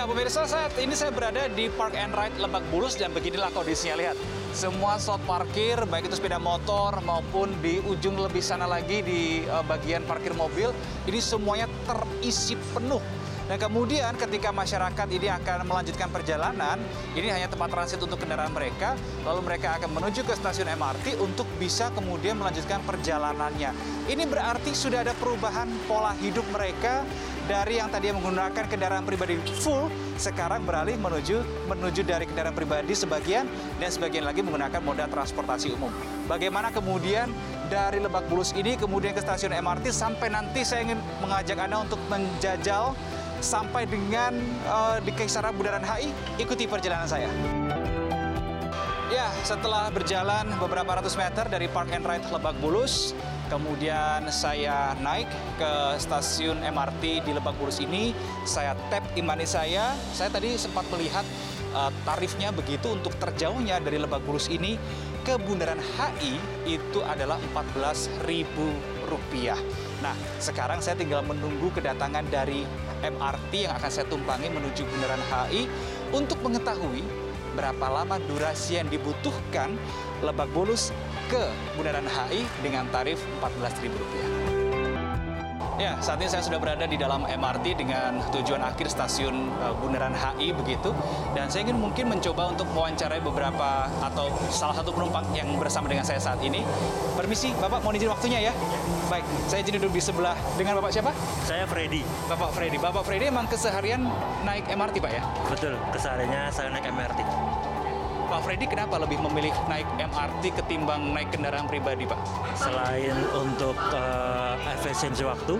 Ya, pemirsa, saat ini saya berada di Park and Ride Lebak Bulus dan beginilah kondisinya. Lihat, semua slot parkir, baik itu sepeda motor maupun di ujung lebih sana lagi di uh, bagian parkir mobil, ini semuanya terisi penuh. Dan kemudian ketika masyarakat ini akan melanjutkan perjalanan, ini hanya tempat transit untuk kendaraan mereka, lalu mereka akan menuju ke stasiun MRT untuk bisa kemudian melanjutkan perjalanannya. Ini berarti sudah ada perubahan pola hidup mereka dari yang tadi menggunakan kendaraan pribadi full, sekarang beralih menuju menuju dari kendaraan pribadi sebagian dan sebagian lagi menggunakan moda transportasi umum. Bagaimana kemudian dari Lebak Bulus ini kemudian ke stasiun MRT sampai nanti saya ingin mengajak Anda untuk menjajal sampai dengan uh, di Kisaran Bundaran HI, ikuti perjalanan saya. Ya, setelah berjalan beberapa ratus meter dari Park and Ride Lebak Bulus, kemudian saya naik ke stasiun MRT di Lebak Bulus ini, saya tap imani saya. Saya tadi sempat melihat uh, tarifnya begitu untuk terjauhnya dari Lebak Bulus ini ke Bundaran HI itu adalah Rp14.000. Nah, sekarang saya tinggal menunggu kedatangan dari MRT yang akan saya tumpangi menuju Bundaran HI untuk mengetahui berapa lama durasi yang dibutuhkan Lebak Bulus ke Bundaran HI dengan tarif Rp14.000. Ya, saat ini saya sudah berada di dalam MRT dengan tujuan akhir stasiun uh, Bundaran HI begitu. Dan saya ingin mungkin mencoba untuk mewawancarai beberapa atau salah satu penumpang yang bersama dengan saya saat ini. Permisi, Bapak mau izin waktunya ya? Baik, saya jadi duduk di sebelah dengan Bapak siapa? Saya Freddy. Bapak Freddy. Bapak Freddy emang keseharian naik MRT, Pak ya? Betul, kesehariannya saya naik MRT. Pak Freddy kenapa lebih memilih naik MRT ketimbang naik kendaraan pribadi, Pak? Selain untuk uh, efisiensi waktu,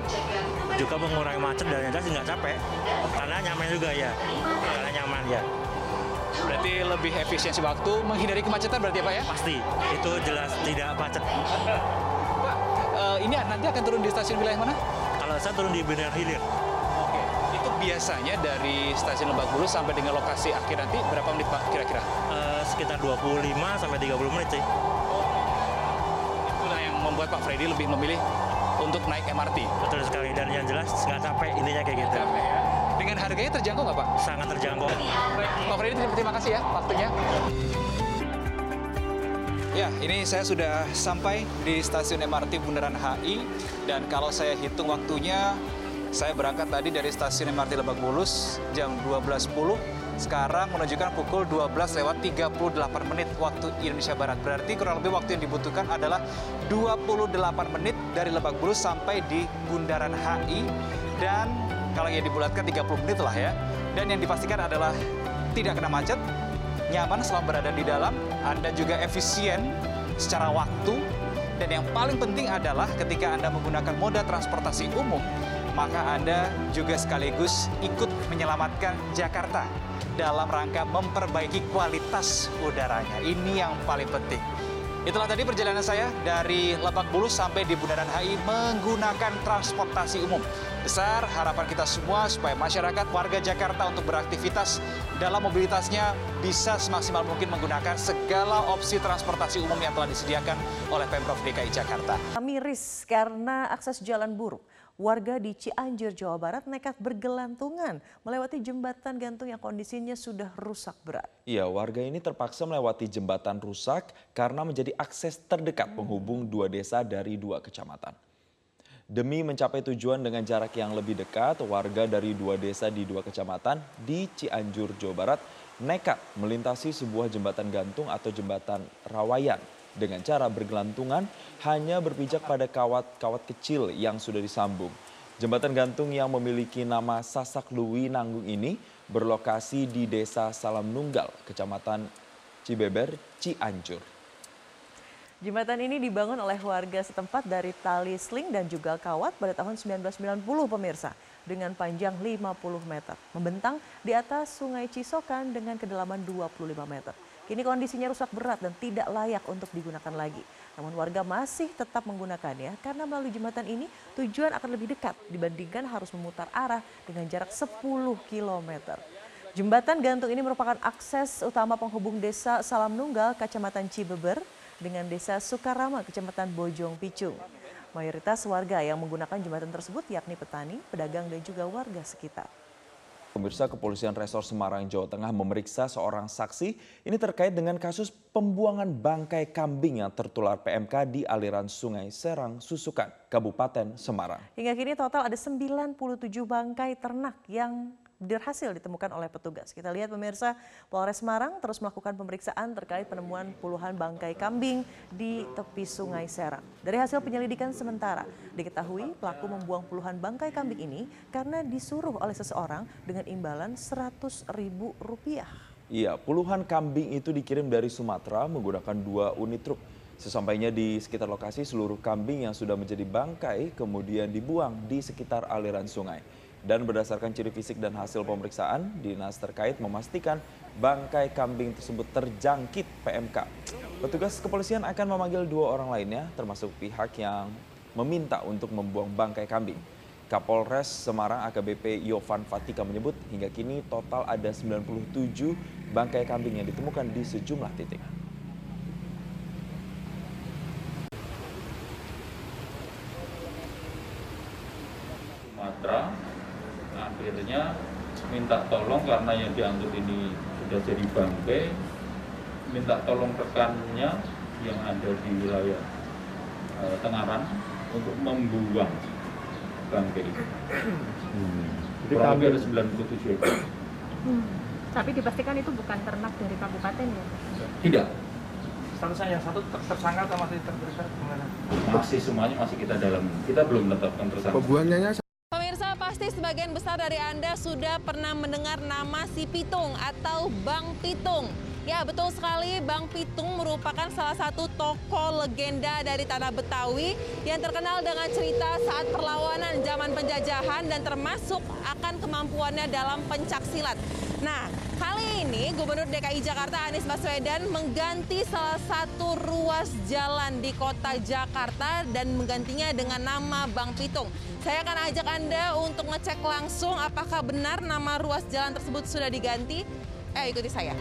juga mengurangi macet dan yang jelas nggak capek. Karena nyaman juga ya, karena nyaman ya. Berarti lebih efisiensi waktu, menghindari kemacetan berarti ya Pak ya? Pasti, itu jelas tidak macet. Pak, uh, ini nanti akan turun di stasiun wilayah mana? Kalau saya turun di Benar Hilir. Biasanya dari stasiun Lebak Bulus sampai dengan lokasi akhir nanti berapa menit Pak kira-kira? Uh, sekitar 25 sampai 30 menit sih. Itulah yang membuat Pak Freddy lebih memilih untuk naik MRT. Betul sekali, dan yang jelas nggak capek intinya kayak gitu. Capek ya. Dengan harganya terjangkau nggak Pak? Sangat terjangkau. Pak Freddy terima kasih ya waktunya. Ya, ini saya sudah sampai di stasiun MRT Bundaran HI dan kalau saya hitung waktunya saya berangkat tadi dari stasiun MRT Lebak Bulus jam 12.10 sekarang menunjukkan pukul 12 lewat 38 menit waktu Indonesia Barat. Berarti kurang lebih waktu yang dibutuhkan adalah 28 menit dari Lebak Bulus sampai di Bundaran HI dan kalau yang dibulatkan 30 menit lah ya. Dan yang dipastikan adalah tidak kena macet, nyaman selama berada di dalam, Anda juga efisien secara waktu, dan yang paling penting adalah ketika Anda menggunakan moda transportasi umum, maka Anda juga sekaligus ikut menyelamatkan Jakarta dalam rangka memperbaiki kualitas udaranya. Ini yang paling penting. Itulah tadi perjalanan saya dari Lebak Bulus sampai di Bundaran HI menggunakan transportasi umum. Besar harapan kita semua supaya masyarakat warga Jakarta untuk beraktivitas dalam mobilitasnya bisa semaksimal mungkin menggunakan segala opsi transportasi umum yang telah disediakan oleh Pemprov DKI Jakarta. Miris karena akses jalan buruk. Warga di Cianjur, Jawa Barat nekat bergelantungan melewati jembatan gantung yang kondisinya sudah rusak berat. Iya, warga ini terpaksa melewati jembatan rusak karena menjadi akses terdekat penghubung dua desa dari dua kecamatan. Demi mencapai tujuan dengan jarak yang lebih dekat, warga dari dua desa di dua kecamatan di Cianjur, Jawa Barat nekat melintasi sebuah jembatan gantung atau jembatan rawayan dengan cara bergelantungan hanya berpijak pada kawat-kawat kecil yang sudah disambung. Jembatan gantung yang memiliki nama Sasak Lui Nanggung ini berlokasi di Desa Salam Nunggal, Kecamatan Cibeber, Cianjur. Jembatan ini dibangun oleh warga setempat dari tali sling dan juga kawat pada tahun 1990 pemirsa dengan panjang 50 meter. Membentang di atas sungai Cisokan dengan kedalaman 25 meter. Kini kondisinya rusak berat dan tidak layak untuk digunakan lagi. Namun warga masih tetap menggunakannya karena melalui jembatan ini tujuan akan lebih dekat dibandingkan harus memutar arah dengan jarak 10 km. Jembatan gantung ini merupakan akses utama penghubung desa Salam Nunggal, Kecamatan Cibeber, dengan desa Sukarama, Kecamatan Bojong Picung. Mayoritas warga yang menggunakan jembatan tersebut yakni petani, pedagang, dan juga warga sekitar. Pemirsa Kepolisian Resor Semarang, Jawa Tengah memeriksa seorang saksi ini terkait dengan kasus pembuangan bangkai kambing yang tertular PMK di aliran Sungai Serang, Susukan, Kabupaten Semarang. Hingga kini total ada 97 bangkai ternak yang berhasil ditemukan oleh petugas. Kita lihat pemirsa, Polres Semarang terus melakukan pemeriksaan terkait penemuan puluhan bangkai kambing di tepi Sungai Serang. Dari hasil penyelidikan sementara, diketahui pelaku membuang puluhan bangkai kambing ini karena disuruh oleh seseorang dengan imbalan 100 ribu rupiah. Iya, puluhan kambing itu dikirim dari Sumatera menggunakan dua unit truk. Sesampainya di sekitar lokasi, seluruh kambing yang sudah menjadi bangkai kemudian dibuang di sekitar aliran sungai. Dan berdasarkan ciri fisik dan hasil pemeriksaan, dinas terkait memastikan bangkai kambing tersebut terjangkit PMK. Petugas kepolisian akan memanggil dua orang lainnya, termasuk pihak yang meminta untuk membuang bangkai kambing. Kapolres Semarang AKBP Yovan Fatika menyebut hingga kini total ada 97 bangkai kambing yang ditemukan di sejumlah titik. Sumatera akhirnya minta tolong karena yang diangkut ini sudah jadi bangkai minta tolong rekannya yang ada di wilayah e, Tengaran untuk membuang bangkai ini. Hmm. Kurang lebih ada 97 ekor. Hmm. Tapi dipastikan itu bukan ternak dari kabupaten ya? Tidak. Statusnya yang satu tersangka atau masih terperiksa gimana? Masih semuanya masih kita dalam. Kita belum menetapkan tersangka. Pembuangannya pasti sebagian besar dari Anda sudah pernah mendengar nama si Pitung atau Bang Pitung. Ya, betul sekali. Bang Pitung merupakan salah satu tokoh legenda dari tanah Betawi yang terkenal dengan cerita saat perlawanan zaman penjajahan dan termasuk akan kemampuannya dalam pencak silat. Nah, kali ini Gubernur DKI Jakarta Anies Baswedan mengganti salah satu ruas jalan di kota Jakarta dan menggantinya dengan nama Bang Pitung. Saya akan ajak Anda untuk ngecek langsung apakah benar nama ruas jalan tersebut sudah diganti. Eh, ikuti saya.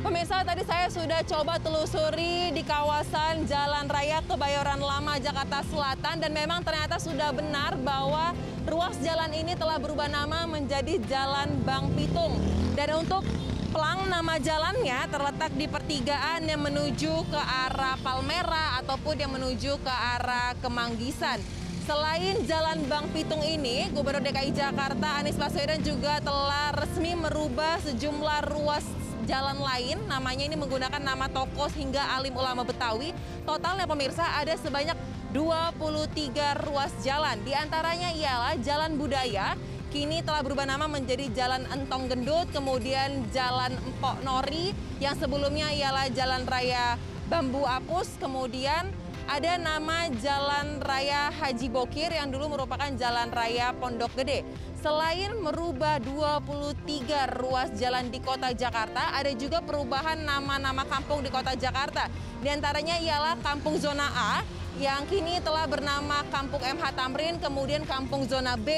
Pemirsa, tadi saya sudah coba telusuri di kawasan Jalan Raya Kebayoran Lama, Jakarta Selatan. Dan memang ternyata sudah benar bahwa ruas jalan ini telah berubah nama menjadi Jalan Bang Pitung. Dan untuk pelang nama jalannya terletak di pertigaan yang menuju ke arah Palmera ataupun yang menuju ke arah Kemanggisan. Selain Jalan Bang Pitung ini, Gubernur DKI Jakarta Anies Baswedan juga telah resmi merubah sejumlah ruas jalan lain. Namanya ini menggunakan nama tokoh hingga alim ulama Betawi. Totalnya pemirsa ada sebanyak 23 ruas jalan. Di antaranya ialah Jalan Budaya, kini telah berubah nama menjadi Jalan Entong Gendut, kemudian Jalan Empok Nori, yang sebelumnya ialah Jalan Raya Bambu Apus, kemudian ada nama Jalan Raya Haji Bokir yang dulu merupakan Jalan Raya Pondok Gede. Selain merubah 23 ruas jalan di kota Jakarta, ada juga perubahan nama-nama kampung di kota Jakarta. Di antaranya ialah Kampung Zona A yang kini telah bernama Kampung MH Tamrin, kemudian Kampung Zona B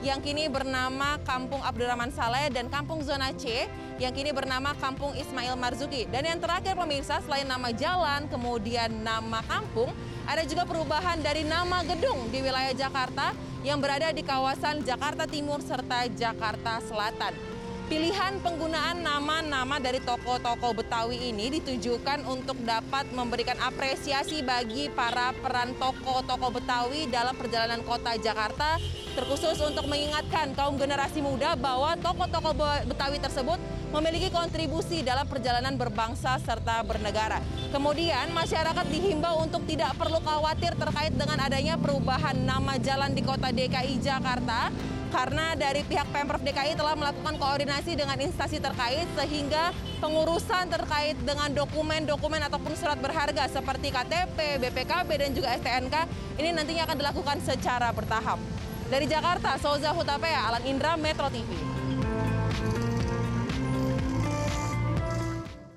yang kini bernama Kampung Abdurrahman Saleh dan Kampung Zona C yang kini bernama Kampung Ismail Marzuki. Dan yang terakhir pemirsa selain nama jalan kemudian nama kampung ada juga perubahan dari nama gedung di wilayah Jakarta yang berada di kawasan Jakarta Timur serta Jakarta Selatan. Pilihan penggunaan nama-nama dari tokoh-tokoh Betawi ini ditujukan untuk dapat memberikan apresiasi bagi para peran tokoh-tokoh Betawi dalam perjalanan kota Jakarta, terkhusus untuk mengingatkan kaum generasi muda bahwa tokoh-tokoh Betawi tersebut memiliki kontribusi dalam perjalanan berbangsa serta bernegara. Kemudian masyarakat dihimbau untuk tidak perlu khawatir terkait dengan adanya perubahan nama jalan di kota DKI Jakarta karena dari pihak Pemprov DKI telah melakukan koordinasi dengan instansi terkait sehingga pengurusan terkait dengan dokumen-dokumen ataupun surat berharga seperti KTP, BPKB dan juga STNK ini nantinya akan dilakukan secara bertahap. Dari Jakarta, Soza Hutapea, Alan Indra, Metro TV.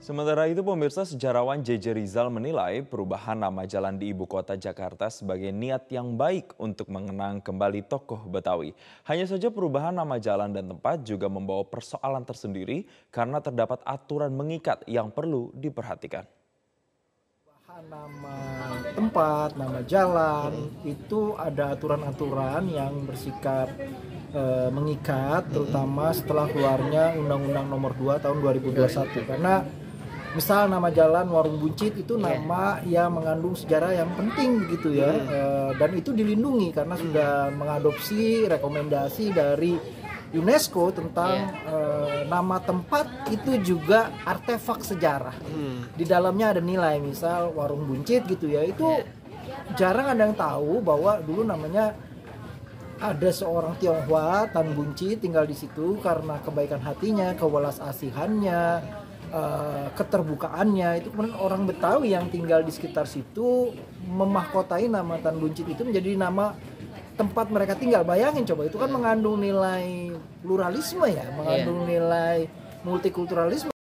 Sementara itu pemirsa sejarawan JJ Rizal menilai perubahan nama jalan di ibu kota Jakarta sebagai niat yang baik untuk mengenang kembali tokoh Betawi. Hanya saja perubahan nama jalan dan tempat juga membawa persoalan tersendiri karena terdapat aturan mengikat yang perlu diperhatikan. Nama tempat, nama jalan itu ada aturan-aturan yang bersikap eh, mengikat terutama setelah keluarnya Undang-Undang Nomor 2 tahun 2021 karena misal nama jalan Warung Buncit itu nama yang mengandung sejarah yang penting gitu ya. Eh, dan itu dilindungi karena sudah mengadopsi rekomendasi dari UNESCO tentang eh, nama tempat itu juga artefak sejarah. Di dalamnya ada nilai misal Warung Buncit gitu ya. Itu jarang ada yang tahu bahwa dulu namanya ada seorang Tionghoa Tan Bunci tinggal di situ karena kebaikan hatinya, kewelas asihannya, eh, keterbukaannya itu kemudian orang Betawi yang tinggal di sekitar situ memahkotai nama Tan Buncit itu menjadi nama tempat mereka tinggal. Bayangin coba itu kan mengandung nilai pluralisme ya, mengandung nilai multikulturalisme.